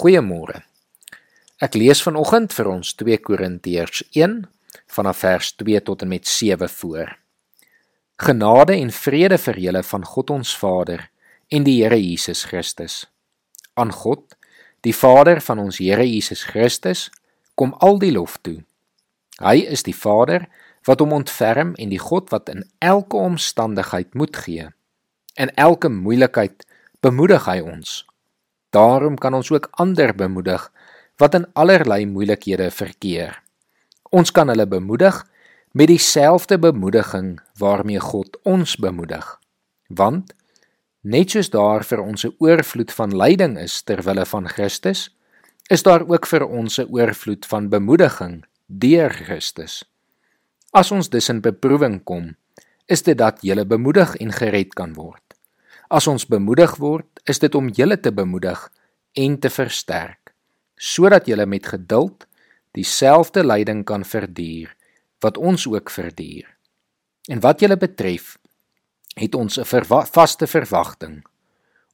Goeiemôre. Ek lees vanoggend vir ons 2 Korintiërs 1 vanaf vers 2 tot en met 7 voor. Genade en vrede vir julle van God ons Vader en die Here Jesus Christus. Aan God, die Vader van ons Here Jesus Christus, kom al die lof toe. Hy is die Vader wat hom ontferm en die God wat in elke omstandigheid moed gee. In elke moeilikheid bemoedig hy ons. Daarom kan ons ook ander bemoedig wat in allerlei moeilikhede verkeer. Ons kan hulle bemoedig met dieselfde bemoediging waarmee God ons bemoedig. Want net soos daar vir ons 'n oorvloed van lyding is ter wille van Christus, is daar ook vir ons 'n oorvloed van bemoediging deur Christus. As ons dus in beproewing kom, is dit dat jy bemoedig en gered kan word. As ons bemoedig word, is dit om julle te bemoedig en te versterk, sodat julle met geduld dieselfde lyding kan verduur wat ons ook verduur. En wat julle betref, het ons 'n verwa vaste verwagting.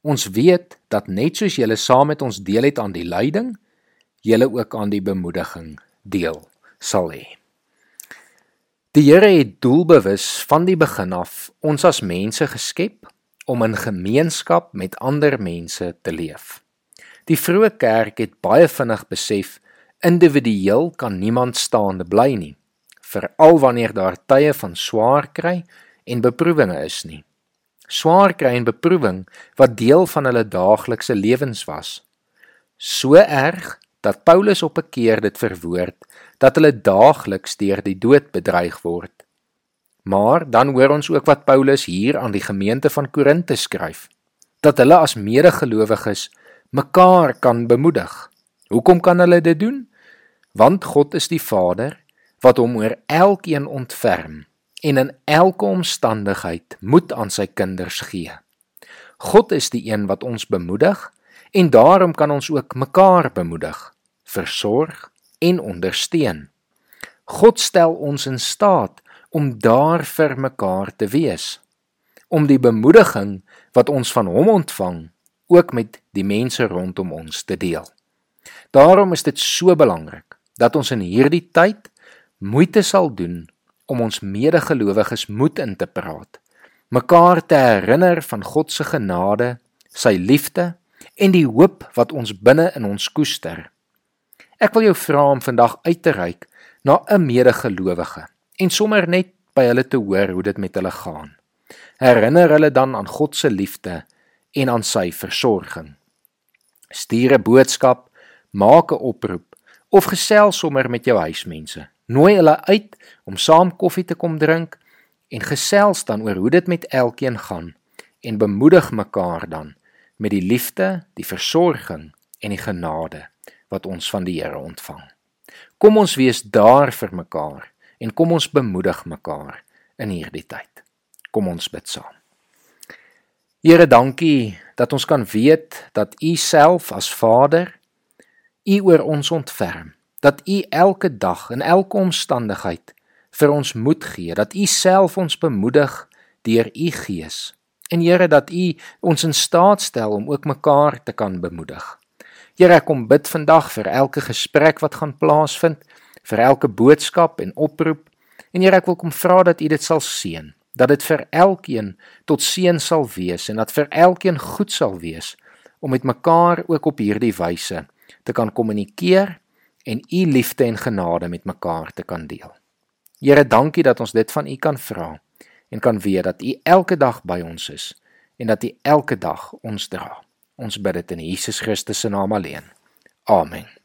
Ons weet dat net soos julle saam met ons deel het aan die lyding, julle ook aan die bemoediging deel sal hê. Die Here het doelbewus van die begin af ons as mense geskep om in gemeenskap met ander mense te leef. Die vroeë kerk het baie vinnig besef individueel kan niemand staande bly nie, veral wanneer daar tye van swaar kry en beproewinge is nie. Swaar kry en beproewing wat deel van hulle daaglikse lewens was. So erg dat Paulus op 'n keer dit verwoord dat hulle daagliks deur die dood bedreig word. Maar dan hoor ons ook wat Paulus hier aan die gemeente van Korinte skryf, dat hulle as medegelowiges mekaar kan bemoedig. Hoekom kan hulle dit doen? Want God is die Vader wat hom oor elkeen ontferm en in elke omstandigheid moed aan sy kinders gee. God is die een wat ons bemoedig en daarom kan ons ook mekaar bemoedig, versorg en ondersteun. God stel ons in staat om daar vir mekaar te wees om die bemoediging wat ons van hom ontvang ook met die mense rondom ons te deel. Daarom is dit so belangrik dat ons in hierdie tyd moeite sal doen om ons medegelowiges moed in te praat, mekaar te herinner van God se genade, sy liefde en die hoop wat ons binne in ons koester. Ek wil jou vra om vandag uit te reik na 'n medegelowige en sommer net by hulle te hoor hoe dit met hulle gaan. Herinner hulle dan aan God se liefde en aan sy versorging. Stuur 'n boodskap, maak 'n oproep of gesels sommer met jou huismense. Nooi hulle uit om saam koffie te kom drink en gesels dan oor hoe dit met elkeen gaan en bemoedig mekaar dan met die liefde, die versorging en die genade wat ons van die Here ontvang. Kom ons wees daar vir mekaar en kom ons bemoedig mekaar in hierdie tyd. Kom ons bid saam. Here, dankie dat ons kan weet dat U self as Vader U oor ons ontferm, dat U elke dag in elke omstandigheid vir ons moed gee, dat U self ons bemoedig deur U Gees. En Here, dat U ons in staat stel om ook mekaar te kan bemoedig. Here, ek kom bid vandag vir elke gesprek wat gaan plaasvind, vir elke boodskap en oproep. En Here, ek wil kom vra dat U dit sal seën, dat dit vir elkeen tot seën sal wees en dat vir elkeen goed sal wees om met mekaar ook op hierdie wyse te kan kommunikeer en U liefde en genade met mekaar te kan deel. Here, dankie dat ons dit van U kan vra en kan weet dat U elke dag by ons is en dat U elke dag ons dra. Ons bid dit in Jesus Christus se naam alleen. Amen.